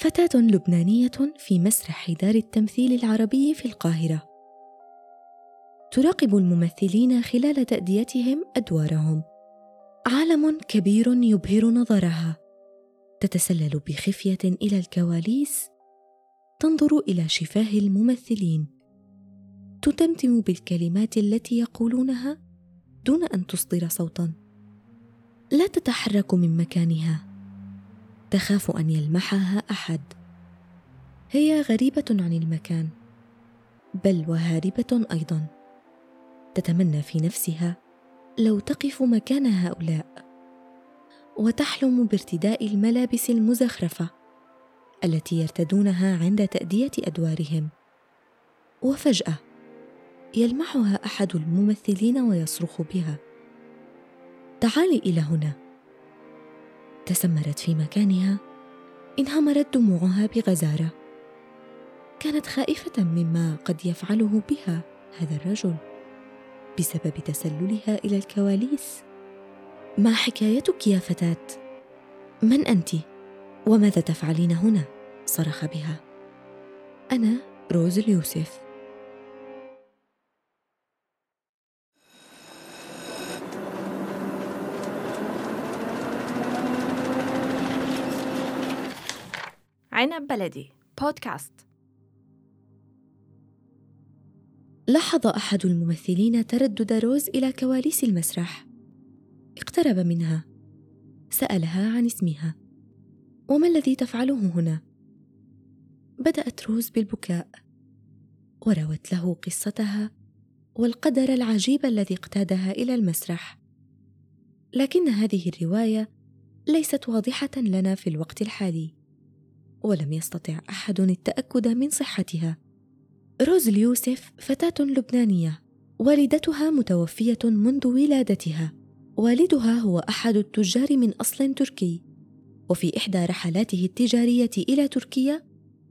فتاة لبنانية في مسرح دار التمثيل العربي في القاهرة. تراقب الممثلين خلال تأديتهم أدوارهم. عالم كبير يبهر نظرها. تتسلل بخفية إلى الكواليس. تنظر إلى شفاه الممثلين. تتمتم بالكلمات التي يقولونها دون أن تصدر صوتا. لا تتحرك من مكانها. تخاف أن يلمحها أحد. هي غريبة عن المكان بل وهاربة أيضا. تتمنى في نفسها لو تقف مكان هؤلاء. وتحلم بارتداء الملابس المزخرفة التي يرتدونها عند تأدية أدوارهم. وفجأة يلمحها أحد الممثلين ويصرخ بها. تعالي إلى هنا. تسمرت في مكانها انهمرت دموعها بغزارة. كانت خائفة مما قد يفعله بها هذا الرجل. بسبب تسللها إلى الكواليس. ما حكايتك يا فتاة؟ من أنت؟ وماذا تفعلين هنا؟ صرخ بها. أنا روز اليوسف. عنب بلدي. بودكاست. لاحظ أحد الممثلين تردد روز إلى كواليس المسرح. اقترب منها. سألها عن اسمها. وما الذي تفعله هنا؟ بدأت روز بالبكاء. وروت له قصتها والقدر العجيب الذي اقتادها إلى المسرح. لكن هذه الرواية ليست واضحة لنا في الوقت الحالي. ولم يستطع أحد التأكد من صحتها. روز اليوسف فتاة لبنانية والدتها متوفية منذ ولادتها. والدها هو أحد التجار من أصل تركي. وفي إحدى رحلاته التجارية إلى تركيا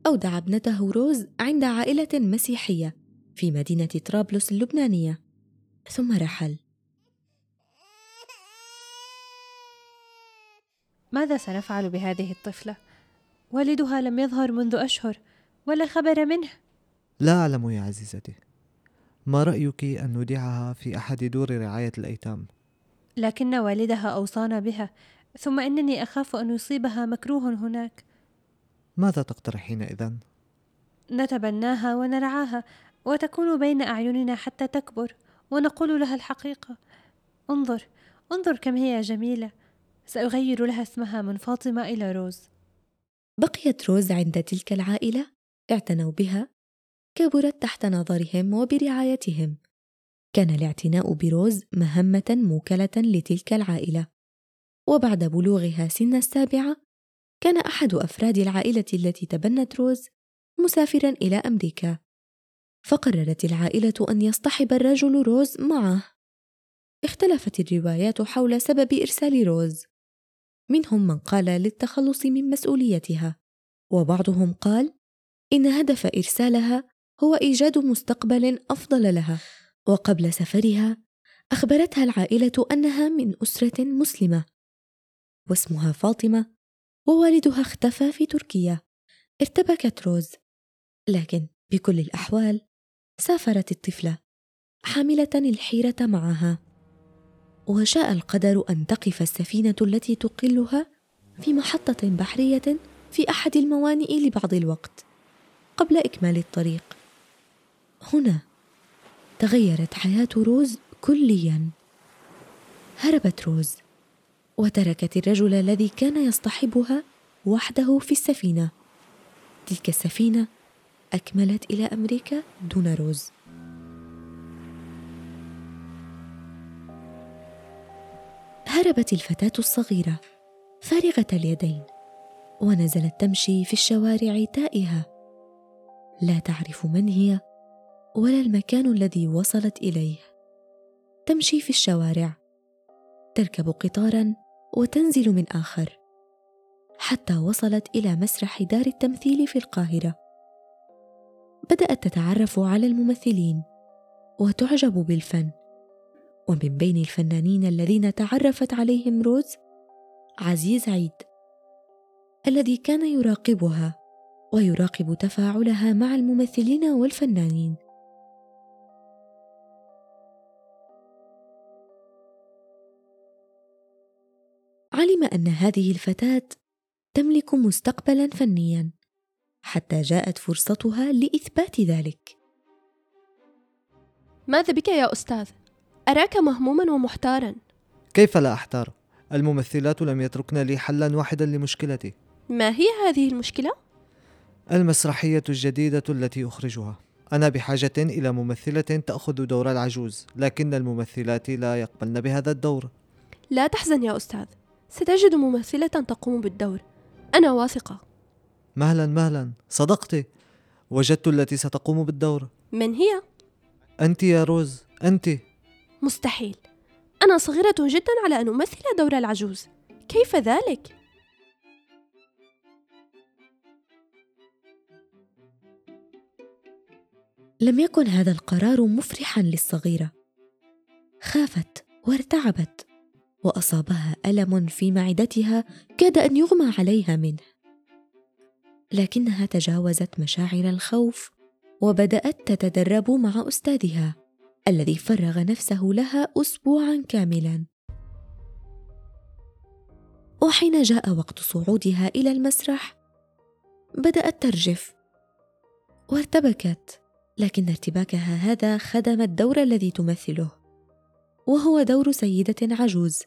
أودع ابنته روز عند عائلة مسيحية في مدينة طرابلس اللبنانية. ثم رحل. ماذا سنفعل بهذه الطفلة؟ والدها لم يظهر منذ أشهر ولا خبر منه. لا أعلم يا عزيزتي. ما رأيك أن نودعها في أحد دور رعاية الأيتام؟ لكن والدها أوصانا بها ثم إنني أخاف أن يصيبها مكروه هناك. ماذا تقترحين إذن؟ نتبناها ونرعاها وتكون بين أعيننا حتى تكبر ونقول لها الحقيقة. انظر انظر كم هي جميلة. سأغير لها اسمها من فاطمة إلى روز. بقيت روز عند تلك العائلة اعتنوا بها كبرت تحت نظرهم وبرعايتهم. كان الاعتناء بروز مهمة موكلة لتلك العائلة. وبعد بلوغها سن السابعة كان أحد أفراد العائلة التي تبنت روز مسافرا إلى أمريكا. فقررت العائلة أن يصطحب الرجل روز معه. اختلفت الروايات حول سبب إرسال روز. منهم من قال للتخلص من مسؤوليتها وبعضهم قال إن هدف إرسالها هو إيجاد مستقبل أفضل لها. وقبل سفرها أخبرتها العائلة أنها من أسرة مسلمة واسمها فاطمة ووالدها اختفى في تركيا. ارتبكت روز لكن بكل الأحوال سافرت الطفلة حاملة الحيرة معها. وشاء القدر أن تقف السفينة التي تقلها في محطة بحرية في أحد الموانئ لبعض الوقت قبل إكمال الطريق. هنا تغيرت حياة روز كليا. هربت روز وتركت الرجل الذي كان يصطحبها وحده في السفينة. تلك السفينة أكملت إلى أمريكا دون روز. هربت الفتاة الصغيرة فارغة اليدين ونزلت تمشي في الشوارع تائهة لا تعرف من هي ولا المكان الذي وصلت إليه. تمشي في الشوارع تركب قطارا وتنزل من آخر حتى وصلت إلى مسرح دار التمثيل في القاهرة. بدأت تتعرف على الممثلين وتعجب بالفن. ومن بين الفنانين الذين تعرفت عليهم روز عزيز عيد الذي كان يراقبها ويراقب تفاعلها مع الممثلين والفنانين علم أن هذه الفتاة تملك مستقبلا فنيا حتى جاءت فرصتها لإثبات ذلك ماذا بك يا أستاذ؟ أراك مهموما ومحتارا. كيف لا أحتار؟ الممثلات لم يتركن لي حلا واحدا لمشكلتي. ما هي هذه المشكلة؟ المسرحية الجديدة التي أخرجها. أنا بحاجة إلى ممثلة تأخذ دور العجوز لكن الممثلات لا يقبلن بهذا الدور. لا تحزن يا أستاذ. ستجد ممثلة تقوم بالدور. أنا واثقة. مهلا مهلا. صدقت وجدت التي ستقوم بالدور. من هي؟ أنت يا روز. أنت. مستحيل. أنا صغيرة جدا على أن أمثل دور العجوز. كيف ذلك؟ لم يكن هذا القرار مفرحا للصغيرة. خافت وارتعبت وأصابها ألم في معدتها كاد أن يغمى عليها منه. لكنها تجاوزت مشاعر الخوف وبدأت تتدرب مع أستاذها. الذي فرغ نفسه لها اسبوعا كاملا. وحين جاء وقت صعودها إلى المسرح. بدأت ترجف. وارتبكت لكن ارتباكها هذا خدم الدور الذي تمثله. وهو دور سيدة عجوز.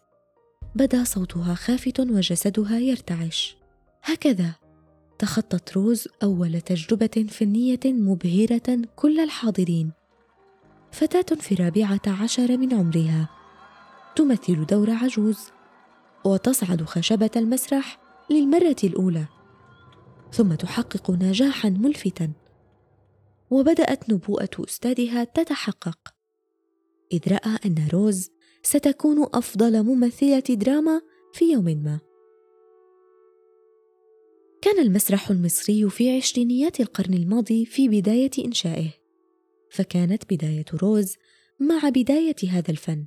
بدا صوتها خافت وجسدها يرتعش. هكذا تخطت روز أول تجربة فنية مبهرة كل الحاضرين. فتاة في الرابعه عشر من عمرها. تمثل دور عجوز وتصعد خشبة المسرح للمرة الأولى ثم تحقق نجاحا ملفتا. وبدأت نبوءة أستاذها تتحقق. إذ رأى أن روز ستكون أفضل ممثلة دراما في يوم ما. كان المسرح المصري في عشرينيات القرن الماضي في بداية إنشائه. فكانت بداية روز مع بداية هذا الفن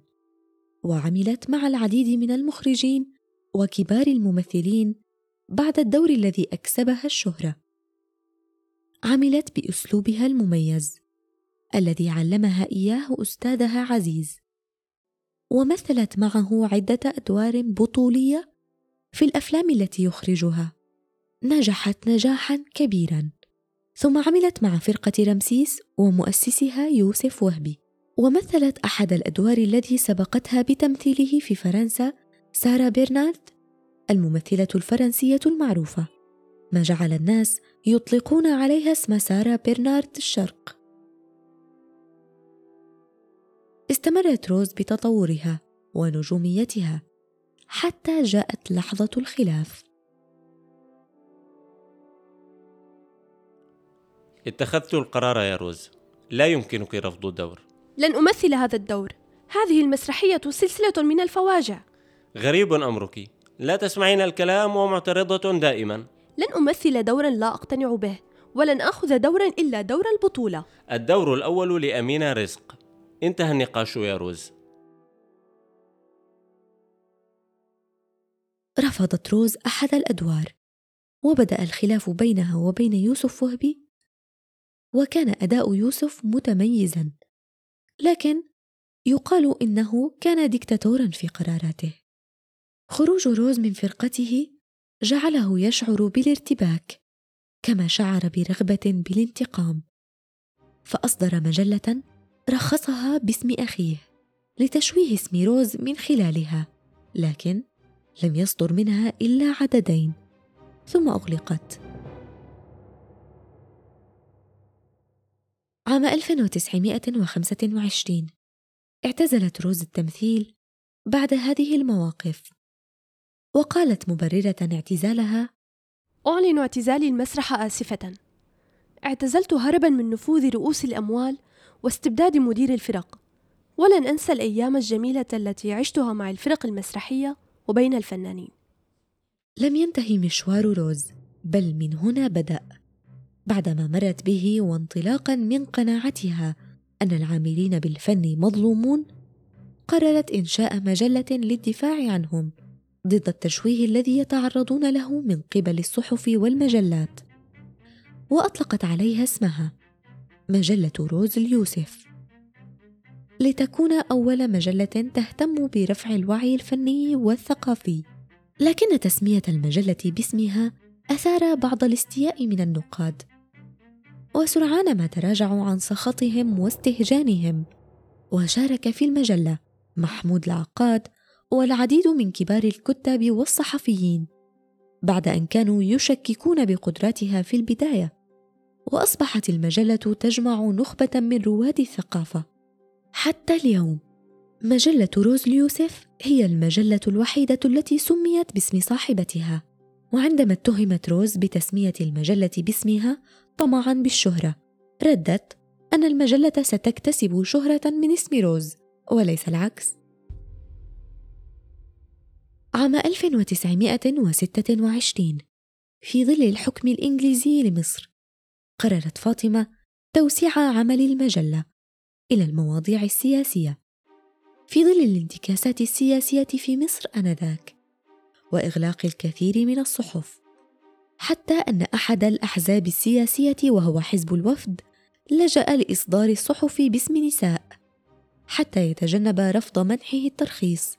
وعملت مع العديد من المخرجين وكبار الممثلين بعد الدور الذي أكسبها الشهرة. عملت بأسلوبها المميز الذي علمها إياه أستاذها عزيز ومثلت معه عدة أدوار بطولية في الأفلام التي يخرجها نجحت نجاحا كبيرا. ثم عملت مع فرقة رمسيس ومؤسسها يوسف وهبي ومثلت أحد الأدوار الذي سبقتها بتمثيله في فرنسا سارة برنارد الممثلة الفرنسية المعروفة. ما جعل الناس يطلقون عليها اسم سارة برنارد الشرق. استمرت روز بتطورها ونجوميتها حتى جاءت لحظة الخلاف. اتخذت القرار يا روز. لا يمكنك رفض الدور. لن أمثل هذا الدور. هذه المسرحية سلسلة من الفواجع. غريب أمرك. لا تسمعين الكلام ومعترضة دائما. لن أمثل دورا لا أقتنع به ولن آخذ دورا إلا دور البطولة. الدور الأول لأمينة رزق. انتهى النقاش يا روز. رفضت روز أحد الأدوار وبدأ الخلاف بينها وبين يوسف وهبي وكان أداء يوسف متميزا لكن يقال إنه كان ديكتاتورا في قراراته. خروج روز من فرقته جعله يشعر بالارتباك كما شعر برغبة بالانتقام. فأصدر مجلة رخصها باسم أخيه لتشويه اسم روز من خلالها لكن لم يصدر منها إلا عددين ثم أغلقت. عام 1925 اعتزلت روز التمثيل بعد هذه المواقف. وقالت مبررة اعتزالها أعلن اعتزالي المسرح آسفة. اعتزلت هربا من نفوذ رؤوس الأموال واستبداد مدير الفرق. ولن أنسى الأيام الجميلة التي عشتها مع الفرق المسرحية وبين الفنانين. لم ينتهي مشوار روز بل من هنا بدأ. بعدما مرت به وانطلاقا من قناعتها أن العاملين بالفن مظلومون قررت إنشاء مجلة للدفاع عنهم ضد التشويه الذي يتعرضون له من قبل الصحف والمجلات. وأطلقت عليها اسمها مجلة روز اليوسف. لتكون أول مجلة تهتم برفع الوعي الفني والثقافي. لكن تسمية المجلة باسمها أثار بعض الاستياء من النقاد وسرعان ما تراجعوا عن سخطهم واستهجانهم. وشارك في المجلة محمود العقاد والعديد من كبار الكتاب والصحفيين بعد أن كانوا يشككون بقدراتها في البداية. وأصبحت المجلة تجمع نخبة من رواد الثقافة. حتى اليوم مجلة روز اليوسف هي المجلة الوحيدة التي سميت باسم صاحبتها. وعندما اتهمت روز بتسمية المجلة باسمها طمعا بالشهرة. ردت ان المجلة ستكتسب شهرة من اسم روز وليس العكس. عام 1926 في ظل الحكم الإنجليزي لمصر قررت فاطمة توسيع عمل المجلة إلى المواضيع السياسية. في ظل الانتكاسات السياسية في مصر آنذاك وإغلاق الكثير من الصحف حتى أن أحد الأحزاب السياسية وهو حزب الوفد لجأ لإصدار الصحف باسم نساء حتى يتجنب رفض منحه الترخيص.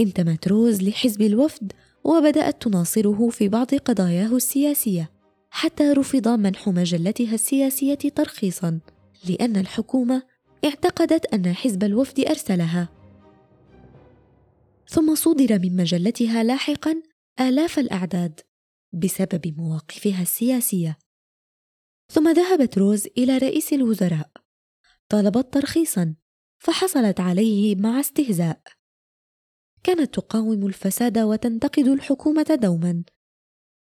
انتمت روز لحزب الوفد وبدأت تناصره في بعض قضاياه السياسية حتى رفض منح مجلتها السياسية ترخيصا لأن الحكومة اعتقدت أن حزب الوفد أرسلها. ثم صودر من مجلتها لاحقا آلاف الأعداد. بسبب مواقفها السياسية. ثم ذهبت روز إلى رئيس الوزراء. طلبت ترخيصا فحصلت عليه مع استهزاء. كانت تقاوم الفساد وتنتقد الحكومة دوما.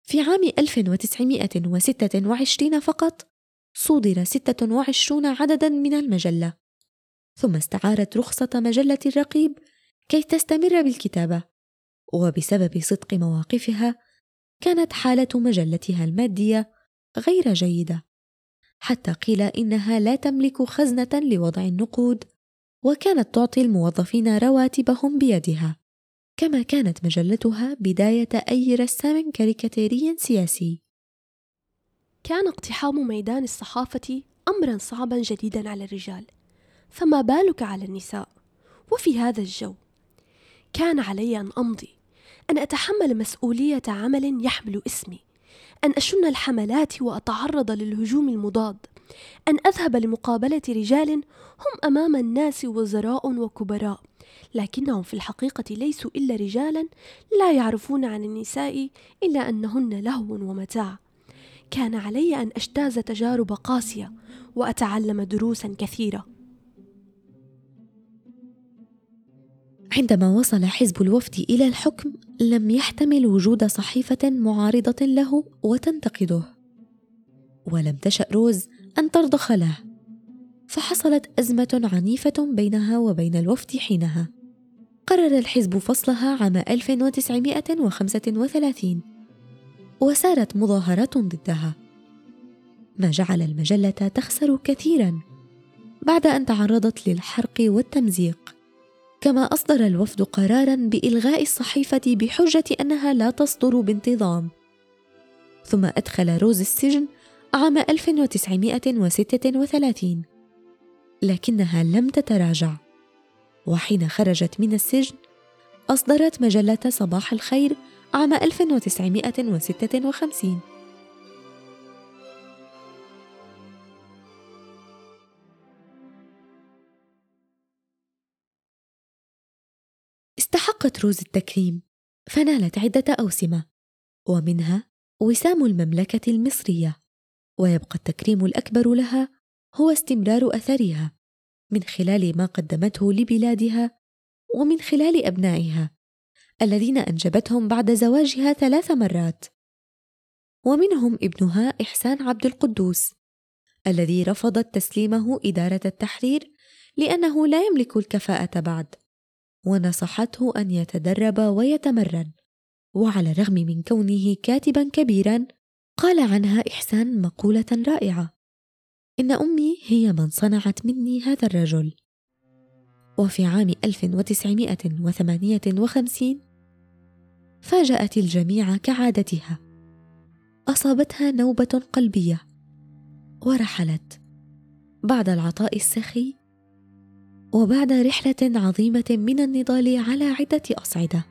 في عام 1926 فقط صودر 26 عددا من المجلة. ثم استعارت رخصة مجلة الرقيب كي تستمر بالكتابة. وبسبب صدق مواقفها كانت حالة مجلتها المادية غير جيدة. حتى قيل إنها لا تملك خزنة لوضع النقود وكانت تعطي الموظفين رواتبهم بيدها. كما كانت مجلتها بداية أي رسام كاريكاتيري سياسي. كان اقتحام ميدان الصحافة أمرا صعبا جديدا على الرجال فما بالك على النساء؟ وفي هذا الجو كان علي أن أمضي. أن أتحمل مسؤولية عمل يحمل اسمي أن أشن الحملات وأتعرض للهجوم المضاد أن أذهب لمقابلة رجال هم أمام الناس وزراء وكبراء لكنهم في الحقيقة ليسوا إلا رجالا لا يعرفون عن النساء إلا أنهن لهو ومتاع. كان علي أن أجتاز تجارب قاسية وأتعلم دروسا كثيرة. عندما وصل حزب الوفد إلى الحكم لم يحتمل وجود صحيفة معارضة له وتنتقده. ولم تشأ روز أن ترضخ له. فحصلت أزمة عنيفة بينها وبين الوفد حينها. قرر الحزب فصلها عام 1935 وسارت مظاهرات ضدها. ما جعل المجلة تخسر كثيرا. بعد أن تعرضت للحرق والتمزيق. كما أصدر الوفد قرارا بإلغاء الصحيفة بحجة أنها لا تصدر بانتظام. ثم أدخل روز السجن عام 1936 لكنها لم تتراجع. وحين خرجت من السجن أصدرت مجلة صباح الخير عام 1956 استحقت روز التكريم فنالت عدة أوسمة ومنها وسام المملكة المصرية ويبقى التكريم الأكبر لها هو استمرار أثرها من خلال ما قدمته لبلادها ومن خلال أبنائها الذين أنجبتهم بعد زواجها ثلاث مرات. ومنهم ابنها إحسان عبد القدوس الذي رفضت تسليمه إدارة التحرير لأنه لا يملك الكفاءة بعد. ونصحته أن يتدرب ويتمرن. وعلى الرغم من كونه كاتبا كبيرا قال عنها إحسان مقولة رائعة. إن أمي هي من صنعت مني هذا الرجل. وفي عام 1958 فاجأت الجميع كعادتها. أصابتها نوبة قلبية. ورحلت. بعد العطاء السخي وبعد رحلة عظيمة من النضال على عدة أصعدة.